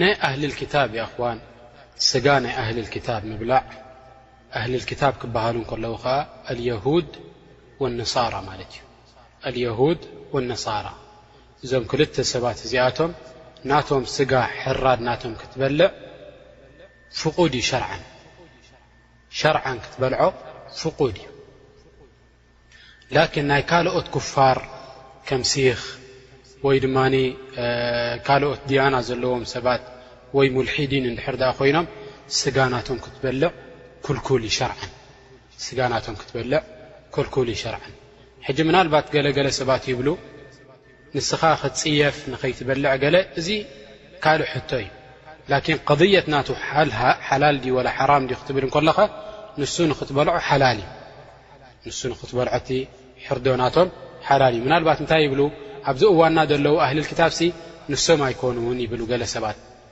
ናይ ኣህልል ክታብ የኣኽዋን ስጋ ናይ ኣህልል ክታብ ምብላዕ ኣህልል ክታብ ክበሃሉ እንከለዉ ከኣ ኣልየሁድ ወነሳራ ማለት እዩ ኣልየሁድ ወነሳራ እዞም ክልተ ሰባት እዚኣቶም ናቶም ስጋ ሕራድ ናቶም ክትበልዕ ፍቁድ እዩ ሸርዓን ሸርዓን ክትበልዖ ፍቁድ እዩ ላኪን ናይ ካልኦት ኩፋር ከም ሲኽ ወይ ድማ ካልኦት ድያና ዘለዎም ሰባት ወይ ሙልሒዲን እንድሕር ድኣ ኮይኖም ስጋ ናቶም ክትበልዕ ኩልኩል እዩ ሸርዓን ስጋ ናቶም ክትበልዕ ኩልኩል እዩ ሸርዓን ሕጂ ምናልባት ገለገለ ሰባት ይብሉ ንስኻ ክትጽየፍ ንኸይትበልዕ ገለ እዚ ካልእ ሕቶ እዩ ላኪን ቐضየት ናቱ ሓላል ድዩ ወላ ሓራም ድዩ ክትብል እንከለኻ ንሱ ንኽትበልዖ ሓላል እዩ ንሱ ንኽትበልዖቲ ሕርዶ ናቶም ሓላል እዩ ምናልባት እንታይ ይብሉ ኣብዚ እዋና ዘለዉ ኣህልልክታብሲ ንሶም ኣይኮኑውን ይብሉ ገለ ሰባት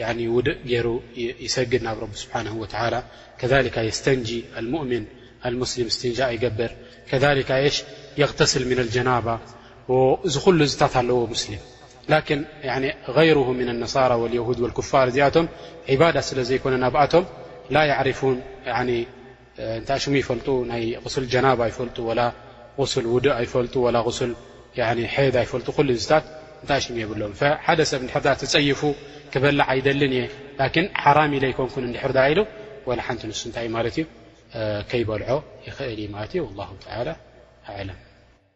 وء ير يسجد ن رب سبحانه وتعالى كذلك يستنجي المؤمن المسلم استنجا يقبر كذليغتسل من الجنابة ل ت ال مسلم لكن غيره من النصارى واليهود والكفار م عبادة سل يكن بم لا يعرفونم እንታይ ሽሙ ይፈልጡ ናይ غስል ጀናባ ኣይፈልጡ ወላ غስል ውድእ ኣይፈልጡ ወላ غስል ሐይድ ኣይፈልጡ ኩሉ እንስታት እንታይ ሽም የብሎም ሓደ ሰብ እንድሕር ዳኣ ተጸይፉ ክበልዕ ኣይደልን እየ ላኪን ሓራም ኢለ ኣይኮንኩን እንድሕር ዳኣ ኢሉ ወላ ሓንቲ ንሱ እንታይ ማለት እዩ ከይበልዖ ይኽእል እዩ ማለት እዩ ላሁ ተላ ኣዕለም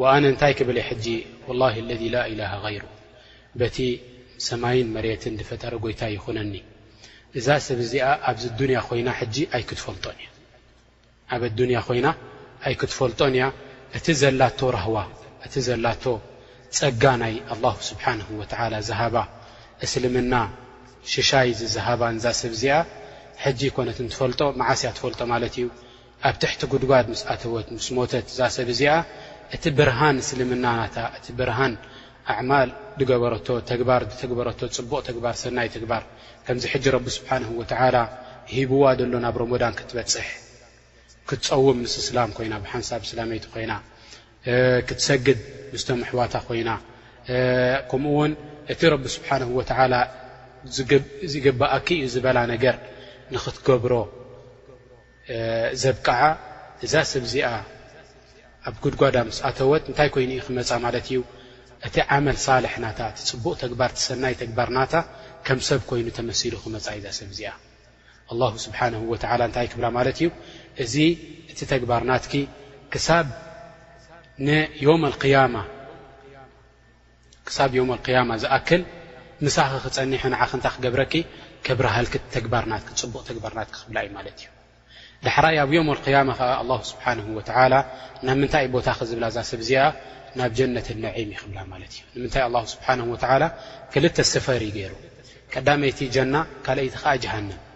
ወኣነ እንታይ ክብል እየ ሕጂ ወላሂ ለዚ ላኢላሃ ገይሩ በቲ ሰማይን መሬትን ዝፈጠረ ጎይታይ ይኹነኒ እዛ ሰብ እዚኣ ኣብዚ ኣዱንያ ኮይና ሕጂ ኣይክትፈልጦን እያ ኣብ ኣዱንያ ኮይና ኣይክትፈልጦን እያ እቲ ዘላቶ ራህዋ እቲ ዘላቶ ጸጋ ናይ ኣላሁ ስብሓንሁ ወተዓላ ዝሃባ እስልምና ሽሻይ ዝዝሃባን እዛ ሰብ እዚኣ ሕጂ ኮነት እንትፈልጦ መዓስ እያ ትፈልጦ ማለት እዩ ኣብ ትሕቲ ጉድጓድ ምስ ኣተወት ምስ ሞተት እዛ ሰብ እዚኣ እቲ ብርሃን እስልምና ናታ እቲ ብርሃን ኣዕማል ድገበረቶ ተግባር ድተግበረቶ ጽቡቕ ተግባር ሰናይ ተግባር ከምዚ ሕጂ ረቢ ስብሓነሁ ወተዓላ ሂብዋ ደሎ ናብ ሮሞዳን ክትበጽሕ ክትጸውም ምስ እስላም ኮይና ብሓንሳብ እስላመይቲ ኮይና ክትሰግድ ምስቶም ኣሕዋታ ኮይና ከምኡ ውን እቲ ረቢ ስብሓነሁ ወተዓላ እዚ ይግበኣኪ እዩ ዝበላ ነገር ንኽትገብሮ ዘብቀዓ እዛ ሰብ እዚኣ ኣብ ጉድጓዳ ምስ ኣተወት እንታይ ኮይኑ እዩ ክመፃ ማለት እዩ እቲ ዓመል ሳልሕ ናታ እቲ ፅቡቕ ተግባር እቲ ሰናይ ተግባር ናታ ከም ሰብ ኮይኑ ተመሲሉ ክመፃ እዩ እዛ ሰብ እዚኣ ኣላሁ ስብሓነሁ ወተዓላ እንታይ ክብላ ማለት እዩ እዚ እቲ ተግባር ናትኪ ክሳብ ንዮም ኣልቅያማ ክሳብ ዮም ኣልቅያማ ዝኣክል ምሳኺ ክጸኒሑ ንዓኺ እንታይ ክገብረኪ ከብርሃልኪ እቲ ተግባር ናትኪ ጽቡቕ ተግባር ናትኪ ክብላ እዩ ማለት እዩ ዳሕራይ ኣብ ዮም ኣልቅያማ ከኣ ኣላሁ ስብሓነሁ ወተዓላ ናብ ምንታይ ቦታኺ ዝብላ እዛ ሰብ እዚኣ ናብ ጀነት ነዒም እዩ ክብላ ማለት እዩ ንምንታይ ኣላሁ ስብሓነሁ ወተዓላ ክልተ ሰፈር እዩ ገይሩ ቀዳመይቲ ጀና ካልኣይቲ ከኣ ጀሃንም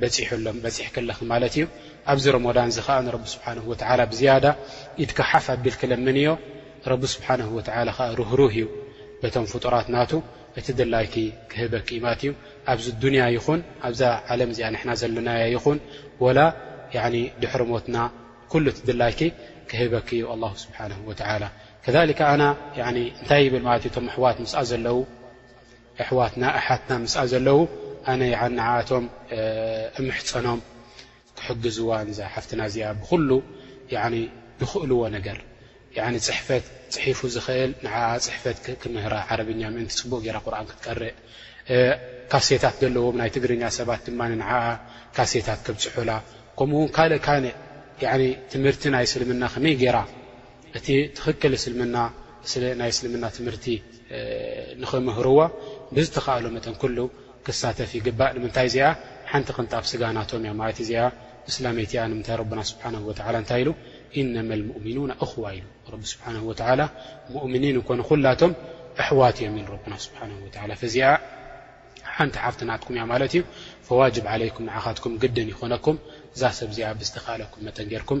በጺሑ ኣሎ በጺሕኪ ኣለኺ ማለት እዩ ኣብዚ ሮሞዳን እዚ ከኣ ንረቢ ስብሓንሁ ወተዓላ ብዝያዳ ኢድካ ሓፍ ኣቢልኪ ለምንዮ ረቢ ስብሓንሁ ወተዓላ ከኣ ርህሩህ እዩ በቶም ፍጡራት ናቱ እቲ ድላይኪ ክህበኪ ኢማት እዩ ኣብዚ ዱንያ ይኹን ኣብዛ ዓለም እዚኣ ንሕና ዘለናያ ይኹን ወላ ያኒ ድሕሪ ሞትና ኩሉ እቲ ድላይኪ ክህበኪ እዩ ኣላሁ ስብሓንሁ ወተዓላ ከሊከ ኣና ያኒ እንታይ ይብል ማለት እዩ እቶም ኣሕዋት ምስኣ ዘለዉ ኣሕዋትና ኣሓትና ምስኣ ዘለዉ ኣነ ይዓን ንዓኣቶም እምሕጸኖም ክሕግዝዋ ንዛ ሓፍትና እዚኣ ብኹሉ ያኒ ድኽእልዎ ነገር ያኒ ጽሕፈት ጽሒፉ ዝኽእል ንዓኣ ጽሕፈት ክምህራ ዓረብኛ ምእንቲ ጽቡቕ ጌራ ቁርኣን ክትቀርእ ካሴታት ዘለዎም ናይ ትግርኛ ሰባት ድማ ንዓኣ ካሴታት ከብጽሑላ ከምኡውን ካልእ ካልእ ያኒ ትምህርቲ ናይ እስልምና ከመይ ጌራ እቲ ትኽክል እስልምና ስለ ናይ እስልምና ትምህርቲ ንኽምህርዋ ብዝተኻእሎ መጠን ኩሉ ክሳተፍ ይግባእ ንምንታይ እዚኣ ሓንቲ ቅንጣብ ስጋ ናቶም እያ ማለት እዚኣ እስላመይቲ እያ ንምንታይ ረቡና ስብሓነሁ ወተዓላ እንታይ ኢሉ ኢነመል ሙእሚኑነ እኽዋ ኢሉ ረቢ ስብሓነሁ ወተዓላ ሙእሚኒን እኮ ንኹላቶም ኣሕዋት እዮም ኢሉ ረቡና ስብሓነሁ ወተዓላ ፈዚኣ ሓንቲ ሓፍቲ ናትኩም እያ ማለት እዩ ፈዋጅብ ዓለይኩም ንዓኻትኩም ግድን ይኾነኩም እዛ ሰብ እዚኣ ብዝተኻእለኩም መጠን ጌርኩም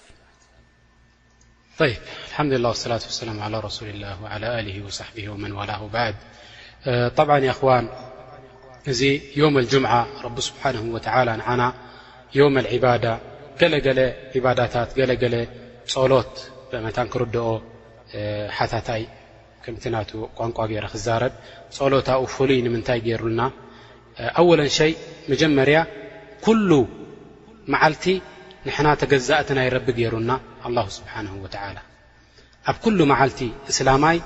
ሓምላ ሰላት ሰላም ሱላ ሳቢ ወመንዋላ ባድ ዋን እዚ ዮም ጅምዓ ረቢ ስብሓን ወላ ንዓና ዮም ባዳ ገለገለ ባዳታት ገለገለ ፀሎት ብመታን ክርድኦ ሓታታይ ከምቲ ናቱ ቋንቋ ገይረ ክዛረብ ፀሎታኡ ፍሉይ ንምንታይ ገይሩልና ኣወለን ሸይ መጀመርያ ኩሉ መዓልቲ ንሕና ተገዛእቲ ናይ ረቢ ገይሩና ኣላሁ ስብሓንሁ ወተዓላ ኣብ ኩሉ መዓልቲ እስላማይ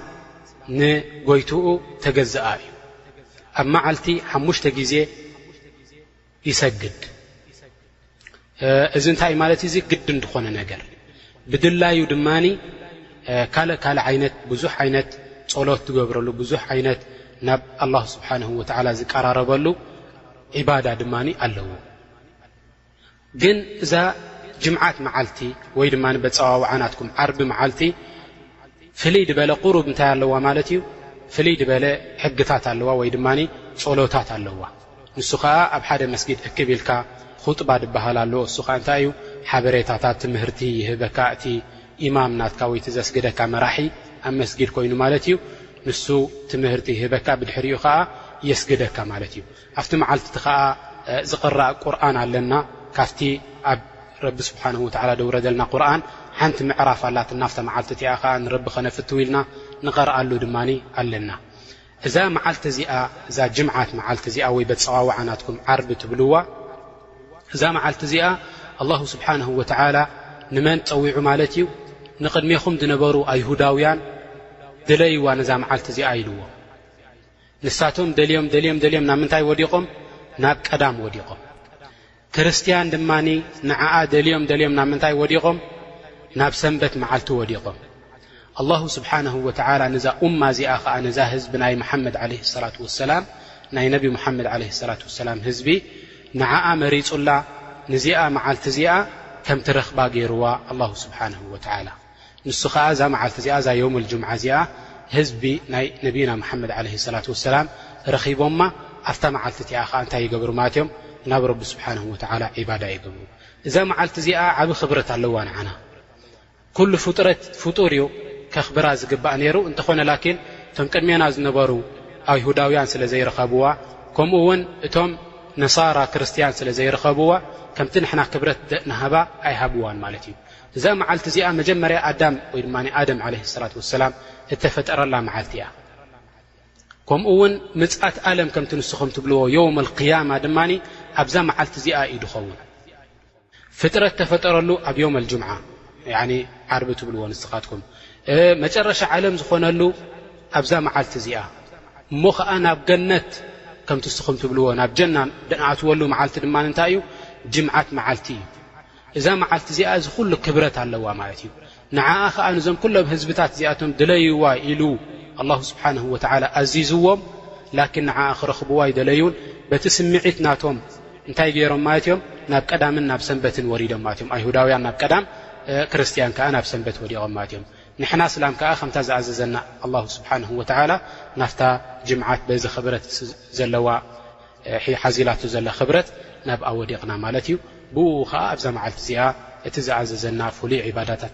ንጎይትኡ ተገዝኣ እዩ ኣብ መዓልቲ ሓሙሽተ ግዜ ይሰግድ እዚ እንታይ እዩ ማለት እዚ ግድን ዝኾነ ነገር ብድላዩ ድማ ካልእ ካልእ ዓይነት ብዙሕ ዓይነት ጸሎት ትገብረሉ ብዙሕ ዓይነት ናብ ኣላ ስብሓን ወተዓላ ዝቀራረበሉ ዕባዳ ድማ ኣለዎ ግን እዛ ጅምዓት መዓልቲ ወይ ድማ በፀዋውዓ ናትኩም ዓርቢ መዓልቲ ፍልይ ድበለ ቁሩብ እንታይ ኣለዋ ማለት እዩ ፍልይ ድበለ ሕግታት ኣለዋ ወይ ድማ ጸሎታት ኣለዋ ንሱ ከኣ ኣብ ሓደ መስጊድ እክብ ኢልካ ኹጥባ ድበሃል ኣሎ እሱ ከኣ እንታይ እዩ ሓበሬታታት ትምህርቲ ይህበካ እቲ ኢማም ናትካ ወይ እቲ ዘስግደካ መራሒ ኣብ መስጊድ ኮይኑ ማለት እዩ ንሱ ትምህርቲ ይህበካ ብድሕሪኡ ከኣ የስግደካ ማለት እዩ ኣብቲ መዓልቲ እቲ ከኣ ዝቅራእ ቁርኣን ኣለና ካብቲ ኣብ ረቢ ስብሓንሁ ወተዓላ ደውረደልና ቁርኣን ሓንቲ ምዕራፍ ኣላትና ኣብታ መዓልቲ እቲኣ ከኣ ንረቢ ከነፍትው ኢልና ንቀርኣሉ ድማ ኣለና እዛ መዓልቲ እዚኣ እዛ ጅምዓት መዓልቲ እዚኣ ወይ በጸዋውዓ ናትኩም ዓርቢ ትብልዋ እዛ መዓልቲ እዚኣ ኣላሁ ስብሓንሁ ወትዓላ ንመን ጸዊዑ ማለት እዩ ንቕድሜኹም ዝነበሩ ኣይሁዳውያን ድለይዋ ነዛ መዓልቲ እዚኣ ኢልዎ ንሳቶም ደልዮም ደልዮም ደልዮም ናብ ምንታይ ወዲቖም ናብ ቀዳም ወዲቖም ክርስትያን ድማ ንዓኣ ደልዮም ደልዮም ናብ ምንታይ ወዲቖም ናብ ሰንበት መዓልቲ ወዲቖም ኣላሁ ስብሓንሁ ወተዓላ ነዛ ኡማ እዚኣ ኸዓ ነዛ ህዝቢ ናይ መሓመድ ዓለ ሰላት ወሰላም ናይ ነቢ ሙሓመድ ዓለ ሰላት ወሰላም ህዝቢ ንዓኣ መሪጹላ ንዚኣ መዓልቲ እዚኣ ከም ትረኽባ ገይርዋ ኣላሁ ስብሓንሁ ወተዓላ ንሱ ከኣ እዛ መዓልቲ እዚኣ እዛ ዮመል ጁምዓ እዚኣ ህዝቢ ናይ ነብይና መሓመድ ዓለይሂ ሰላቱ ወሰላም ረኺቦማ ኣብታ መዓልቲ እቲኣ ከኣ እንታይ ይገብሩ ማለት እዮም ናብ ረቢ ስብሓነሁ ወተዓላ ዒባዳ ይገብሩ እዛ መዓልቲ እዚኣ ዓቢ ክብረት ኣለዋ ንዓና ኩሉ ፍጥረት ፍጡር እዩ ከኽብራ ዝግባእ ነይሩ እንተኾነ ላኪን እቶም ቅድሜና ዝነበሩ ኣይሁዳውያን ስለ ዘይረኸብዋ ከምኡ እውን እቶም ነሳራ ክርስትያን ስለ ዘይረኸብዋ ከምቲ ንሕና ክብረት ደእናሃባ ኣይሃብዋን ማለት እዩ እዛ መዓልቲ እዚኣ መጀመርያ ኣዳም ወይ ድማ ኣደም ዓለይሂ ሰላት ወሰላም እተፈጠረላ መዓልቲ እያ። ከምኡ ውን ምጽኣት ኣለም ከምቲ ንስኹም ትብልዎ የውመል ቂያማ ድማ ኣብዛ መዓልቲ እዚኣ እዩ ድኸውን። ፍጥረት ተፈጠረሉ ኣብ የውመል ጁምዓ ያኒ ዓርቢ ትብልዎ ንስኻትኩም መጨረሻ ዓለም ዝኾነሉ ኣብዛ መዓልቲ እዚኣ እሞ ኸኣ ናብ ገነት ከምቲ ንስኹም ትብልዎ ናብ ጀና ንኣትወሉ መዓልቲ ድማ እንታይ እዩ ጅምዓት መዓልቲ እዩ። እዛ መዓልቲ እዚኣ እዚ ኩሉ ክብረት ኣለዋ ማለት እዩ ንዓኣ ከኣ ንዞም ኩሎም ህዝብታት እዚኣቶም ድለይዋ ኢሉ ኣላሁ ስብሓንሁ ወተዓላ ኣዚዝዎም ላኪን ንዓኣ ክረኽብዋ ኣይደለዩን በቲ ስምዒት ናቶም እንታይ ገይሮም ማለት እዮም ናብ ቀዳምን ናብ ሰንበትን ወሪዶም ማለት እዮም ኣይሁዳውያን ናብ ቀዳም ክርስትያን ከዓ ናብ ሰንበት ወዲቖም ማለት እዮም ንሕና ስላም ከዓ ከምታ ዝኣዘዘና ኣላሁ ስብሓንሁ ወተዓላ ናፍታ ጅምዓት በዚ ክብረት ዘለዋ እሒ ሓዚላቶ ዘላ ክብረት ናብኣ ወዲቕና ማለት እዩ። ብእኡ ከኣ ኣብዛ መዓልቲ እዚኣ እቲ ዝኣዘዘና ፍሉይ ዒባዳታት።